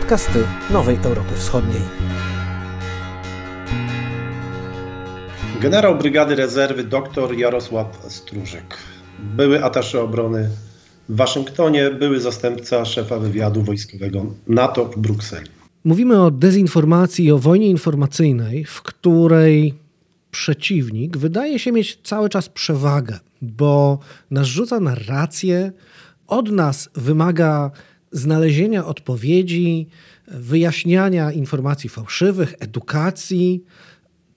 podcasty Nowej Europy Wschodniej. Generał Brygady Rezerwy dr Jarosław Strużyk, były atasze obrony w Waszyngtonie, były zastępca szefa wywiadu wojskowego NATO w Brukseli. Mówimy o dezinformacji i o wojnie informacyjnej, w której przeciwnik wydaje się mieć cały czas przewagę, bo narzuca narrację, od nas wymaga znalezienia odpowiedzi, wyjaśniania informacji fałszywych, edukacji.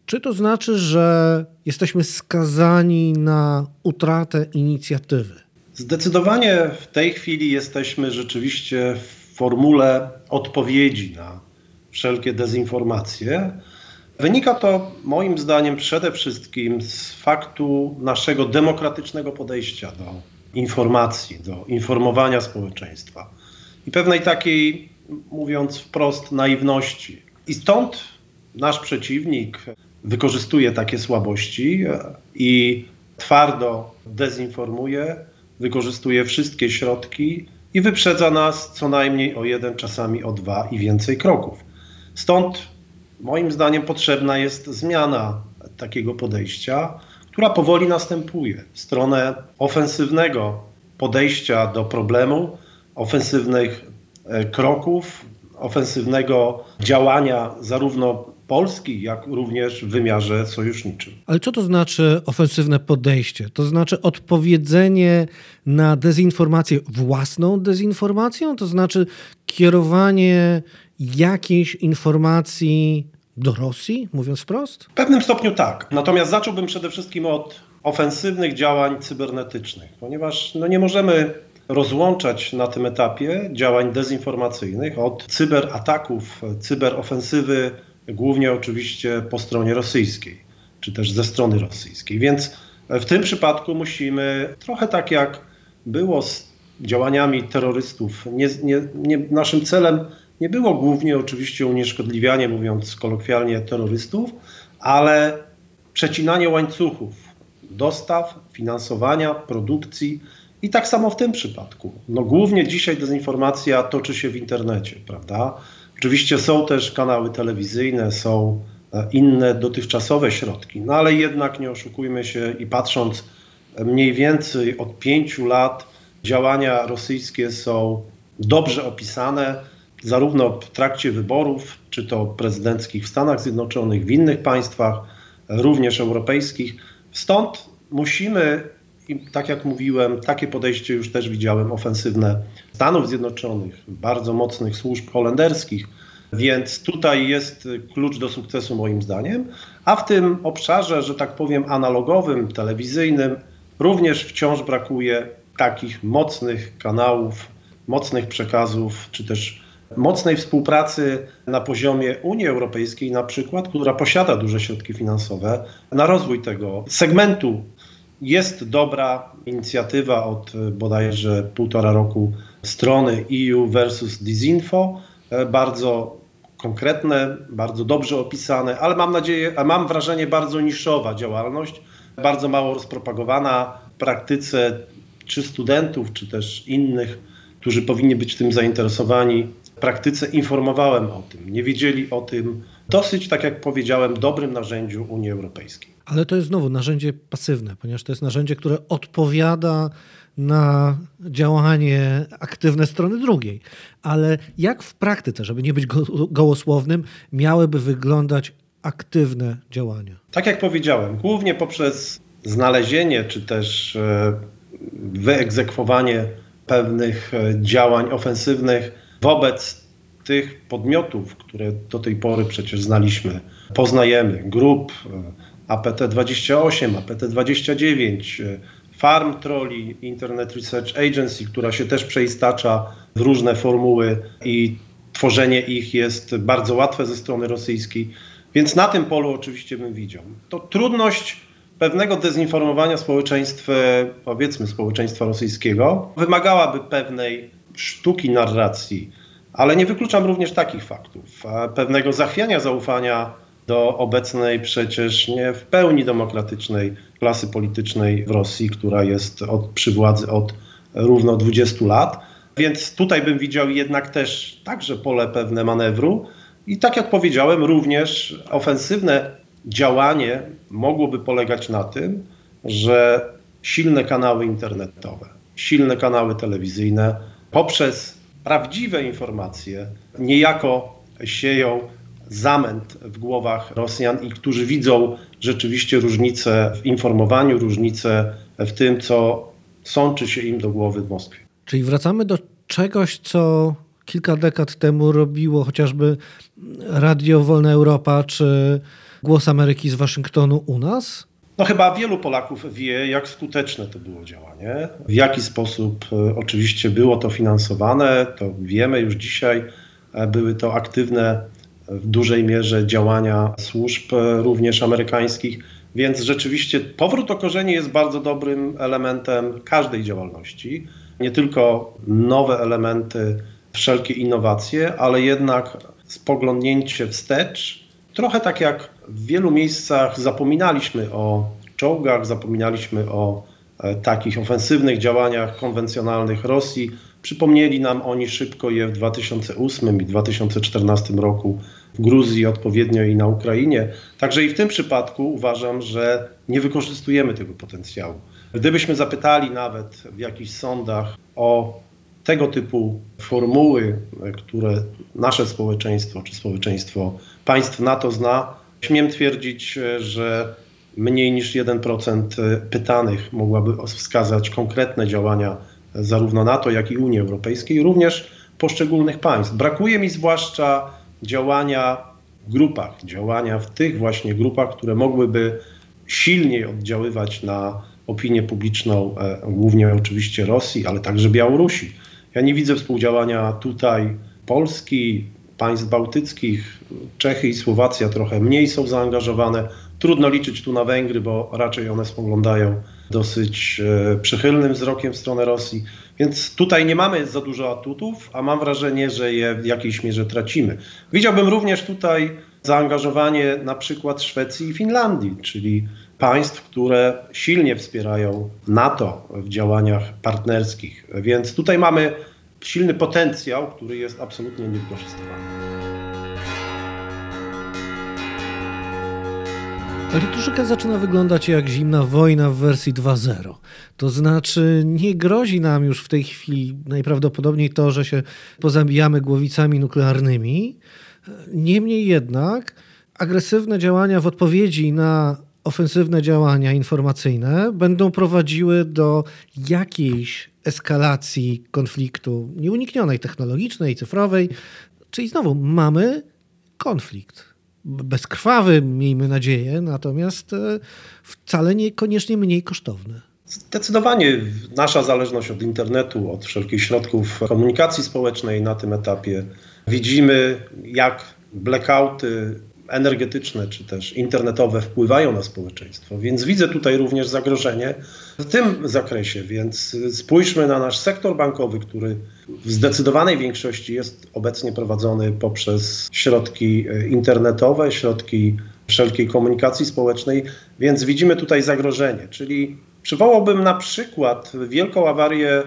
Czy to znaczy, że jesteśmy skazani na utratę inicjatywy? Zdecydowanie w tej chwili jesteśmy rzeczywiście w formule odpowiedzi na wszelkie dezinformacje. Wynika to moim zdaniem przede wszystkim z faktu naszego demokratycznego podejścia do informacji, do informowania społeczeństwa i pewnej takiej, mówiąc wprost, naiwności. I stąd nasz przeciwnik wykorzystuje takie słabości i twardo dezinformuje, wykorzystuje wszystkie środki i wyprzedza nas co najmniej o jeden, czasami o dwa i więcej kroków. Stąd moim zdaniem potrzebna jest zmiana takiego podejścia, która powoli następuje w stronę ofensywnego podejścia do problemu, ofensywnych e, kroków, ofensywnego działania zarówno Polski, jak również w wymiarze sojuszniczym. Ale co to znaczy ofensywne podejście? To znaczy odpowiedzenie na dezinformację własną dezinformacją? To znaczy kierowanie jakiejś informacji do Rosji, mówiąc wprost? W pewnym stopniu tak. Natomiast zacząłbym przede wszystkim od ofensywnych działań cybernetycznych, ponieważ no nie możemy rozłączać na tym etapie działań dezinformacyjnych od cyberataków, cyberofensywy, głównie oczywiście po stronie rosyjskiej, czy też ze strony rosyjskiej. Więc w tym przypadku musimy trochę tak jak było z działaniami terrorystów. Nie, nie, nie, naszym celem nie było głównie oczywiście unieszkodliwianie, mówiąc kolokwialnie, terrorystów, ale przecinanie łańcuchów dostaw, finansowania, produkcji. I tak samo w tym przypadku. No głównie dzisiaj dezinformacja toczy się w internecie, prawda? Oczywiście są też kanały telewizyjne, są e, inne dotychczasowe środki, no ale jednak nie oszukujmy się i patrząc mniej więcej od pięciu lat działania rosyjskie są dobrze opisane, zarówno w trakcie wyborów, czy to prezydenckich w Stanach Zjednoczonych, w innych państwach, również europejskich. Stąd musimy, tak jak mówiłem, takie podejście już też widziałem ofensywne Stanów Zjednoczonych, bardzo mocnych służb holenderskich, więc tutaj jest klucz do sukcesu moim zdaniem. A w tym obszarze, że tak powiem, analogowym, telewizyjnym, również wciąż brakuje takich mocnych kanałów, mocnych przekazów, czy też mocnej współpracy na poziomie Unii Europejskiej, na przykład, która posiada duże środki finansowe na rozwój tego segmentu. Jest dobra inicjatywa od bodajże półtora roku strony EU versus Disinfo, bardzo konkretne, bardzo dobrze opisane, ale mam nadzieję, a mam wrażenie bardzo niszowa działalność, bardzo mało rozpropagowana w praktyce czy studentów, czy też innych, którzy powinni być tym zainteresowani, praktyce informowałem o tym. Nie wiedzieli o tym dosyć, tak jak powiedziałem, dobrym narzędziu Unii Europejskiej. Ale to jest znowu narzędzie pasywne, ponieważ to jest narzędzie, które odpowiada na działanie aktywne strony drugiej. Ale jak w praktyce, żeby nie być gołosłownym, miałyby wyglądać aktywne działania? Tak jak powiedziałem, głównie poprzez znalezienie czy też e, wyegzekwowanie pewnych e, działań ofensywnych wobec tych podmiotów, które do tej pory przecież znaliśmy, poznajemy, grup e, APT-28, APT-29, e, Farm Trolli, Internet Research Agency, która się też przeistacza w różne formuły i tworzenie ich jest bardzo łatwe ze strony rosyjskiej. Więc na tym polu oczywiście bym widział. To trudność pewnego dezinformowania społeczeństwa, powiedzmy społeczeństwa rosyjskiego, wymagałaby pewnej sztuki narracji, ale nie wykluczam również takich faktów, pewnego zachwiania zaufania do obecnej przecież nie w pełni demokratycznej klasy politycznej w Rosji, która jest od, przy władzy od równo 20 lat, Więc tutaj bym widział jednak też także pole pewne manewru. I tak jak powiedziałem, również ofensywne działanie mogłoby polegać na tym, że silne kanały internetowe, silne kanały telewizyjne poprzez prawdziwe informacje niejako sieją zamęt w głowach Rosjan i którzy widzą rzeczywiście różnice w informowaniu, różnice w tym, co sączy się im do głowy w Moskwie. Czyli wracamy do czegoś, co kilka dekad temu robiło chociażby Radio Wolna Europa czy Głos Ameryki z Waszyngtonu u nas? No chyba wielu Polaków wie, jak skuteczne to było działanie, w jaki sposób e, oczywiście było to finansowane, to wiemy już dzisiaj, e, były to aktywne w dużej mierze działania służb e, również amerykańskich, więc rzeczywiście powrót do korzeni jest bardzo dobrym elementem każdej działalności. Nie tylko nowe elementy, wszelkie innowacje, ale jednak spoglądnięcie wstecz, trochę tak jak w wielu miejscach zapominaliśmy o czołgach, zapominaliśmy o e, takich ofensywnych działaniach konwencjonalnych Rosji. Przypomnieli nam oni szybko je w 2008 i 2014 roku w Gruzji, odpowiednio i na Ukrainie. Także i w tym przypadku uważam, że nie wykorzystujemy tego potencjału. Gdybyśmy zapytali nawet w jakichś sądach o tego typu formuły, które nasze społeczeństwo czy społeczeństwo państw NATO zna, śmiem twierdzić, że mniej niż 1% pytanych mogłaby wskazać konkretne działania zarówno NATO, jak i Unii Europejskiej, również poszczególnych państw. Brakuje mi zwłaszcza działania w grupach, działania w tych właśnie grupach, które mogłyby silniej oddziaływać na opinię publiczną, e, głównie oczywiście Rosji, ale także Białorusi. Ja nie widzę współdziałania tutaj Polski, państw bałtyckich, Czechy i Słowacja trochę mniej są zaangażowane. Trudno liczyć tu na Węgry, bo raczej one spoglądają dosyć e, przychylnym wzrokiem w stronę Rosji. Więc tutaj nie mamy za dużo atutów, a mam wrażenie, że je w jakiejś mierze tracimy. Widziałbym również tutaj zaangażowanie na przykład Szwecji i Finlandii, czyli państw, które silnie wspierają NATO w działaniach partnerskich. Więc tutaj mamy silny potencjał, który jest absolutnie niewykorzystywany. Troszeczkę zaczyna wyglądać jak zimna wojna w wersji 2.0. To znaczy, nie grozi nam już w tej chwili najprawdopodobniej to, że się pozabijamy głowicami nuklearnymi. Niemniej jednak agresywne działania w odpowiedzi na ofensywne działania informacyjne będą prowadziły do jakiejś eskalacji konfliktu nieuniknionej, technologicznej, cyfrowej. Czyli znowu mamy konflikt bezkrwawy, miejmy nadzieję, natomiast e, wcale niekoniecznie mniej kosztowny. Zdecydowanie nasza zależność od internetu, od wszelkich środków komunikacji społecznej na tym etapie widzimy, jak blackouty energetyczne czy też internetowe wpływają na społeczeństwo. Więc widzę tutaj również zagrożenie w tym zakresie. Więc spójrzmy na nasz sektor bankowy, który w zdecydowanej większości jest obecnie prowadzony poprzez środki e, internetowe, środki wszelkiej komunikacji społecznej, więc widzimy tutaj zagrożenie. Czyli przywołałbym na przykład wielką awarię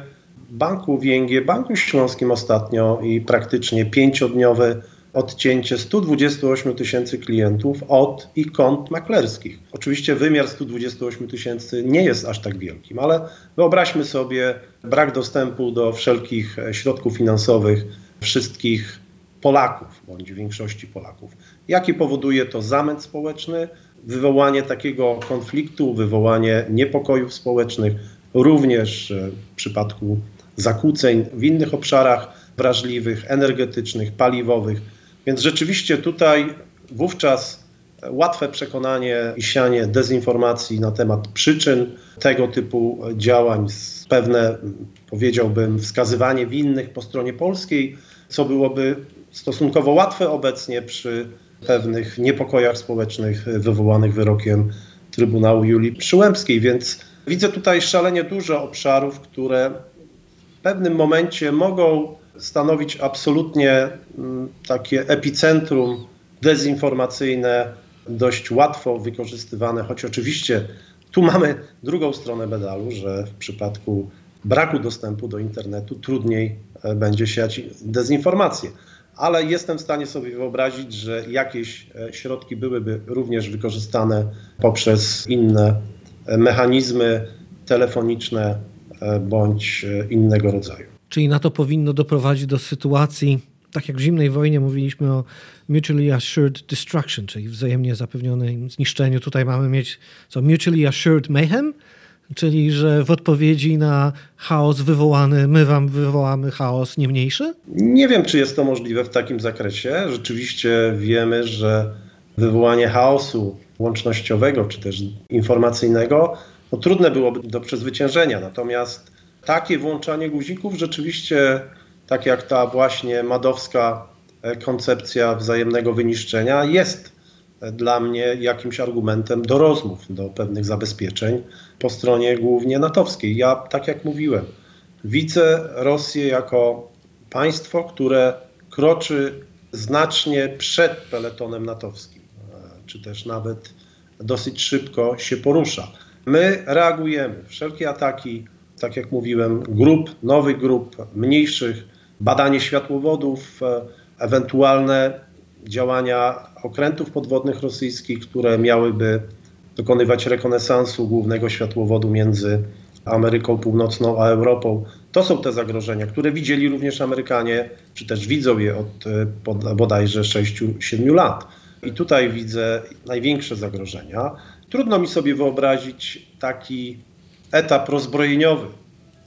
banku WNG, Banku Śląskim ostatnio i praktycznie pięciodniowe odcięcie 128 tysięcy klientów od ich kont maklerskich. Oczywiście wymiar 128 tysięcy nie jest aż tak wielkim, ale wyobraźmy sobie brak dostępu do wszelkich środków finansowych wszystkich Polaków, bądź większości Polaków. Jaki powoduje to zamęt społeczny, wywołanie takiego konfliktu, wywołanie niepokojów społecznych, również w przypadku zakłóceń w innych obszarach wrażliwych, energetycznych, paliwowych. Więc rzeczywiście tutaj wówczas łatwe przekonanie i sianie dezinformacji na temat przyczyn tego typu działań, pewne, powiedziałbym, wskazywanie winnych po stronie polskiej, co byłoby stosunkowo łatwe obecnie przy pewnych niepokojach społecznych wywołanych wyrokiem Trybunału Julii Przyłębskiej. Więc widzę tutaj szalenie dużo obszarów, które w pewnym momencie mogą stanowić absolutnie mm, takie epicentrum dezinformacyjne, dość łatwo wykorzystywane, choć oczywiście tu mamy drugą stronę medalu, że w przypadku braku dostępu do internetu trudniej będzie siać dezinformację. Ale jestem w stanie sobie wyobrazić, że jakieś środki byłyby również wykorzystane poprzez inne mechanizmy telefoniczne bądź innego rodzaju. Czyli na to powinno doprowadzić do sytuacji, tak jak w zimnej wojnie mówiliśmy o mutually assured destruction, czyli wzajemnie zapewnionym zniszczeniu. Tutaj mamy mieć co mutually assured mayhem, czyli że w odpowiedzi na chaos wywołany, my wam wywołamy chaos nie mniejszy? Nie wiem, czy jest to możliwe w takim zakresie. Rzeczywiście wiemy, że wywołanie chaosu łącznościowego czy też informacyjnego no, trudne byłoby do przezwyciężenia. Natomiast takie włączanie guzików rzeczywiście, tak jak ta właśnie madowska e, koncepcja wzajemnego wyniszczenia, jest e, dla mnie jakimś argumentem do rozmów, do pewnych zabezpieczeń po stronie głównie natowskiej. Ja, tak jak mówiłem, widzę Rosję jako państwo, które kroczy znacznie przed peletonem natowskim, e, czy też nawet dosyć szybko się porusza. My reagujemy. Wszelkie ataki tak jak mówiłem, grup, nowych grup, mniejszych, badanie światłowodów, e, ewentualne działania okrętów podwodnych rosyjskich, które miałyby dokonywać rekonesansu głównego światłowodu między Ameryką Północną a Europą. To są te zagrożenia, które widzieli również Amerykanie, czy też widzą je od e, bodajże 6-7 lat. I tutaj widzę największe zagrożenia. Trudno mi sobie wyobrazić taki etap rozbrojeniowy,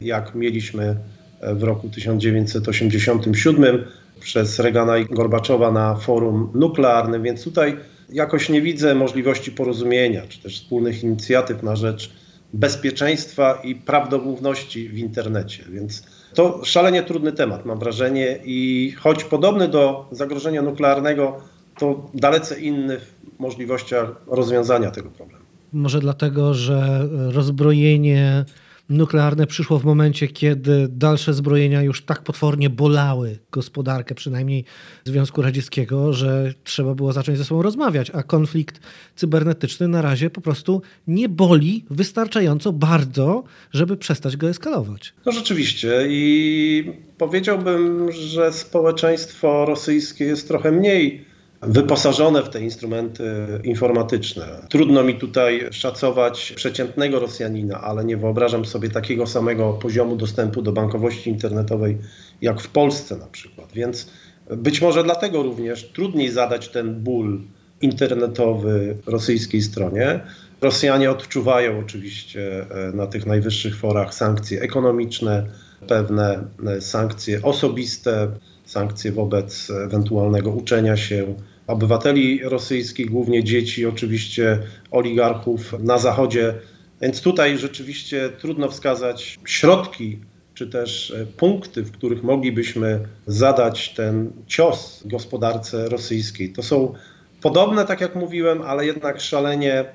jak mieliśmy w roku 1987 przez Reagana i Gorbaczowa na forum nuklearnym, więc tutaj jakoś nie widzę możliwości porozumienia, czy też wspólnych inicjatyw na rzecz bezpieczeństwa i prawdomówności w internecie. Więc to szalenie trudny temat, mam wrażenie, i choć podobny do zagrożenia nuklearnego, to dalece inny w możliwościach rozwiązania tego problemu. Może dlatego, że rozbrojenie nuklearne przyszło w momencie, kiedy dalsze zbrojenia już tak potwornie bolały gospodarkę, przynajmniej Związku Radzieckiego, że trzeba było zacząć ze sobą rozmawiać, a konflikt cybernetyczny na razie po prostu nie boli wystarczająco bardzo, żeby przestać go eskalować. No rzeczywiście i powiedziałbym, że społeczeństwo rosyjskie jest trochę mniej wyposażone w te instrumenty informatyczne. Trudno mi tutaj szacować przeciętnego Rosjanina, ale nie wyobrażam sobie takiego samego poziomu dostępu do bankowości internetowej jak w Polsce na przykład. Więc być może dlatego również trudniej zadać ten ból internetowy rosyjskiej stronie. Rosjanie odczuwają oczywiście e, na tych najwyższych forach sankcje ekonomiczne, pewne e, sankcje osobiste, sankcje wobec ewentualnego uczenia się obywateli rosyjskich, głównie dzieci, oczywiście oligarchów na Zachodzie. Więc tutaj rzeczywiście trudno wskazać środki czy też e, punkty, w których moglibyśmy zadać ten cios gospodarce rosyjskiej. To są podobne, tak jak mówiłem, ale jednak szalenie e,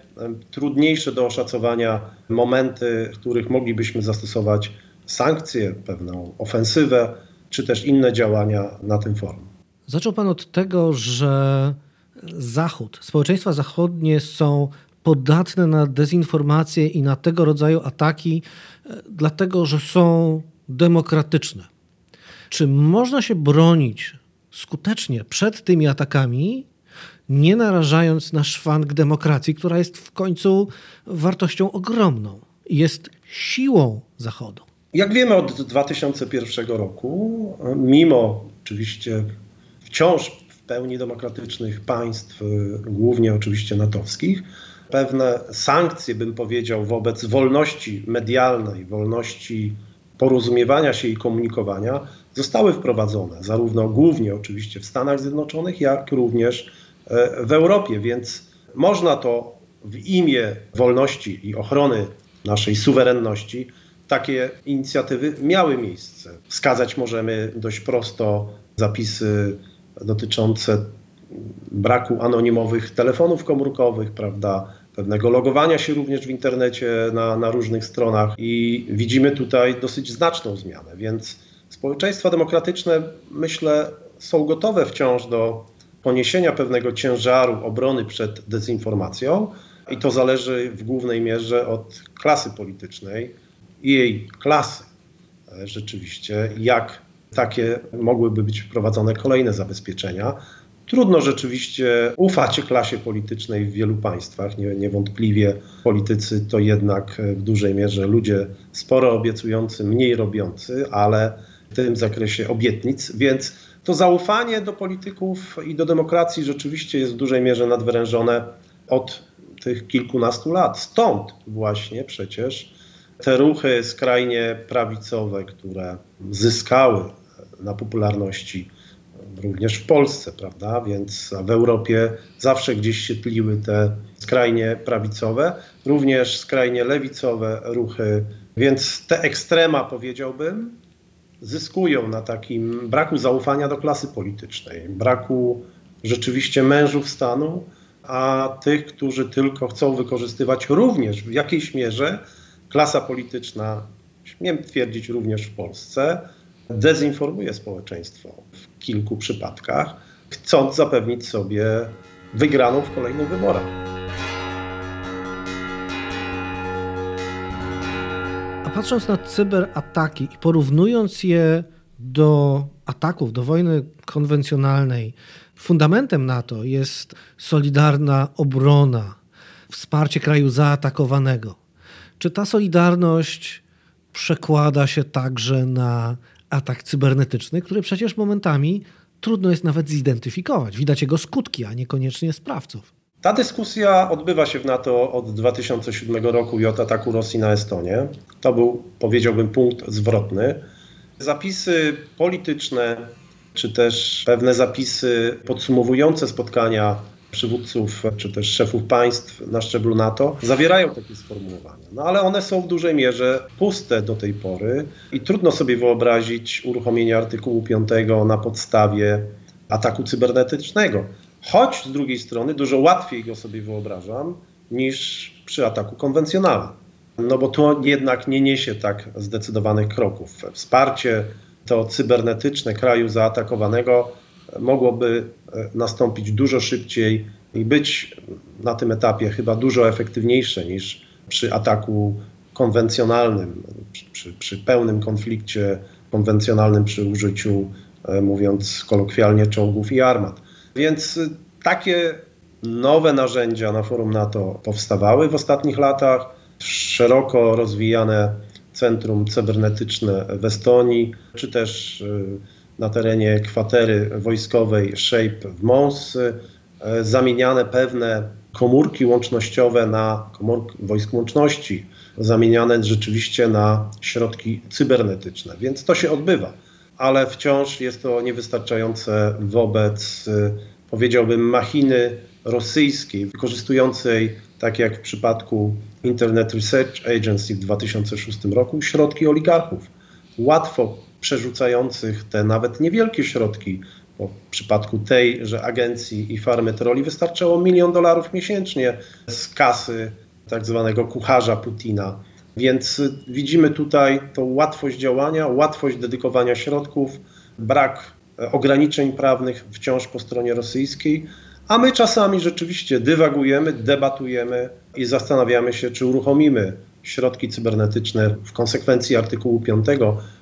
trudniejsze do oszacowania momenty, w których moglibyśmy zastosować sankcje, pewną ofensywę czy też inne działania na tym forum. Zaczął Pan od tego, że Zachód, społeczeństwa zachodnie są podatne na dezinformację i na tego rodzaju ataki, e, dlatego że są demokratyczne. Czy można się bronić skutecznie przed tymi atakami, nie narażając na szwank demokracji, która jest w końcu wartością ogromną, jest siłą Zachodu? Jak wiemy od 2001 roku, mimo oczywiście wciąż w pełni demokratycznych państw, głównie oczywiście natowskich, pewne sankcje, bym powiedział, wobec wolności medialnej, wolności porozumiewania się i komunikowania zostały wprowadzone, zarówno głównie oczywiście w Stanach Zjednoczonych, jak również e, w Europie, więc można to w imię wolności i ochrony naszej suwerenności takie inicjatywy miały miejsce. Wskazać możemy dość prosto zapisy dotyczące braku anonimowych telefonów komórkowych, prawda, pewnego logowania się również w internecie na, na różnych stronach i widzimy tutaj dosyć znaczną zmianę, więc społeczeństwa demokratyczne myślę są gotowe wciąż do poniesienia pewnego ciężaru obrony przed dezinformacją i to zależy w głównej mierze od klasy politycznej i jej klasy rzeczywiście, jak takie mogłyby być wprowadzone kolejne zabezpieczenia. Trudno rzeczywiście ufać klasie politycznej w wielu państwach. Nie, niewątpliwie politycy to jednak w dużej mierze ludzie sporo obiecujący, mniej robiący, ale w tym zakresie obietnic, więc to zaufanie do polityków i do demokracji rzeczywiście jest w dużej mierze nadwyrężone od tych kilkunastu lat. Stąd właśnie przecież te ruchy skrajnie prawicowe, które zyskały na popularności również w Polsce, prawda? Więc w Europie zawsze gdzieś się tliły te skrajnie prawicowe, również skrajnie lewicowe ruchy, więc te ekstrema, powiedziałbym, zyskują na takim braku zaufania do klasy politycznej, braku rzeczywiście mężów stanu, a tych, którzy tylko chcą wykorzystywać również w jakiejś mierze klasa polityczna, śmiem twierdzić również w Polsce, dezinformuje społeczeństwo w kilku przypadkach, chcąc zapewnić sobie wygraną w kolejnych wyborach. A patrząc na cyberataki i porównując je do ataków, do wojny konwencjonalnej, fundamentem NATO jest solidarna obrona, wsparcie kraju zaatakowanego. Czy ta solidarność przekłada się także na atak cybernetyczny, który przecież momentami trudno jest nawet zidentyfikować. Widać jego skutki, a niekoniecznie sprawców. Ta dyskusja odbywa się w NATO od 2007 roku i od ataku Rosji na Estonię. To był, powiedziałbym, punkt zwrotny. Zapisy polityczne, czy też pewne zapisy podsumowujące spotkania przywódców czy też szefów państw na szczeblu NATO zawierają takie sformułowania. No ale one są w dużej mierze puste do tej pory i trudno sobie wyobrazić uruchomienie artykułu 5 na podstawie ataku cybernetycznego. Choć z drugiej strony dużo łatwiej go sobie wyobrażam niż przy ataku konwencjonalnym. No bo to jednak nie niesie tak zdecydowanych kroków. Wsparcie to cybernetyczne kraju zaatakowanego mogłoby e, nastąpić dużo szybciej i być na tym etapie chyba dużo efektywniejsze niż przy ataku konwencjonalnym, przy, przy pełnym konflikcie konwencjonalnym, przy użyciu, e, mówiąc kolokwialnie, czołgów i armat. Więc e, takie nowe narzędzia na forum NATO powstawały w ostatnich latach, szeroko rozwijane centrum cybernetyczne w Estonii, czy też na terenie kwatery wojskowej Shape w Mons, e, zamieniane pewne komórki łącznościowe na komórki wojsk łączności, zamieniane rzeczywiście na środki cybernetyczne. Więc to się odbywa, ale wciąż jest to niewystarczające wobec, e, powiedziałbym, machiny rosyjskiej, wykorzystującej, tak jak w przypadku Internet Research Agency w 2006 roku, środki oligarchów. Łatwo przerzucających te nawet niewielkie środki. Bo w przypadku tejże agencji i farmy troli wystarczało milion dolarów miesięcznie z kasy tak zwanego kucharza Putina. Więc widzimy tutaj tą łatwość działania, łatwość dedykowania środków, brak ograniczeń prawnych wciąż po stronie rosyjskiej, a my czasami rzeczywiście dywagujemy, debatujemy i zastanawiamy się, czy uruchomimy środki cybernetyczne w konsekwencji artykułu 5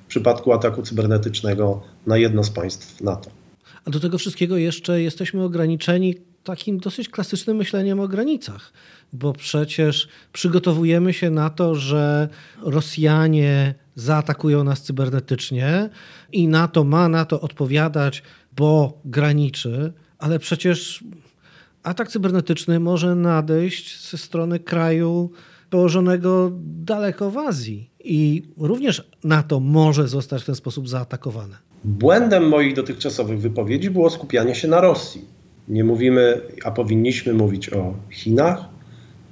w przypadku ataku cybernetycznego na jedno z państw NATO. A do tego wszystkiego jeszcze jesteśmy ograniczeni takim dosyć klasycznym myśleniem o granicach, bo przecież przygotowujemy się na to, że Rosjanie zaatakują nas cybernetycznie i NATO ma na to odpowiadać, bo graniczy, ale przecież atak cybernetyczny może nadejść ze strony kraju położonego daleko w Azji i również NATO może zostać w ten sposób zaatakowane. Błędem moich dotychczasowych wypowiedzi było skupianie się na Rosji. Nie mówimy, a powinniśmy mówić o Chinach,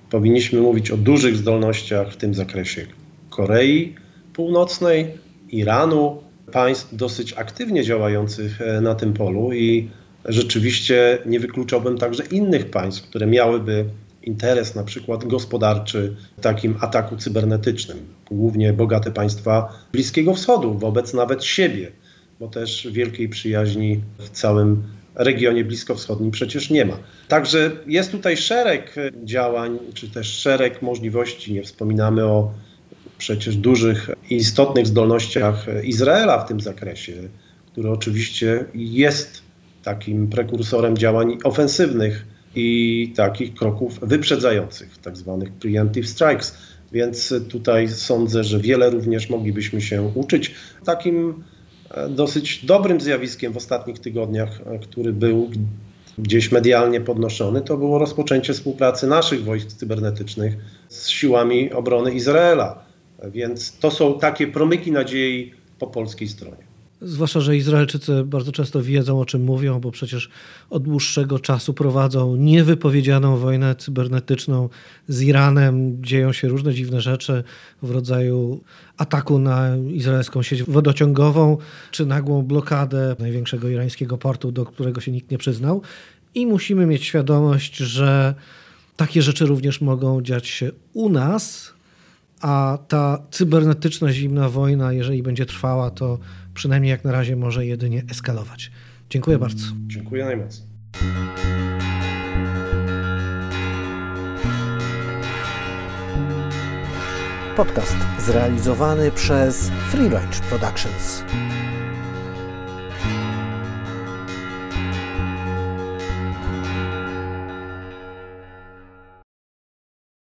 powinniśmy mówić o dużych zdolnościach w tym zakresie Korei Północnej, Iranu, państw dosyć aktywnie działających e, na tym polu i rzeczywiście nie wykluczałbym także innych państw, które miałyby interes na przykład gospodarczy w takim ataku cybernetycznym. Głównie bogate państwa Bliskiego Wschodu wobec nawet siebie, bo też wielkiej przyjaźni w całym regionie bliskowschodnim przecież nie ma. Także jest tutaj szereg działań, czy też szereg możliwości. Nie wspominamy o przecież dużych i istotnych zdolnościach Izraela w tym zakresie, który oczywiście jest takim prekursorem działań ofensywnych i takich kroków wyprzedzających, tak zwanych preemptive strikes. Więc tutaj sądzę, że wiele również moglibyśmy się uczyć. Takim e, dosyć dobrym zjawiskiem w ostatnich tygodniach, e, który był gdzieś medialnie podnoszony, to było rozpoczęcie współpracy naszych wojsk cybernetycznych z siłami obrony Izraela. Więc to są takie promyki nadziei po polskiej stronie. Zwłaszcza, że Izraelczycy bardzo często wiedzą, o czym mówią, bo przecież od dłuższego czasu prowadzą niewypowiedzianą wojnę cybernetyczną z Iranem. Dzieją się różne dziwne rzeczy w rodzaju ataku na izraelską sieć wodociągową, czy nagłą blokadę największego irańskiego portu, do którego się nikt nie przyznał. I musimy mieć świadomość, że takie rzeczy również mogą dziać się u nas, a ta cybernetyczna zimna wojna, jeżeli będzie trwała, to przynajmniej jak na razie może jedynie eskalować. Dziękuję bardzo. Dziękuję najmocniej. Podcast zrealizowany przez Free Range Productions.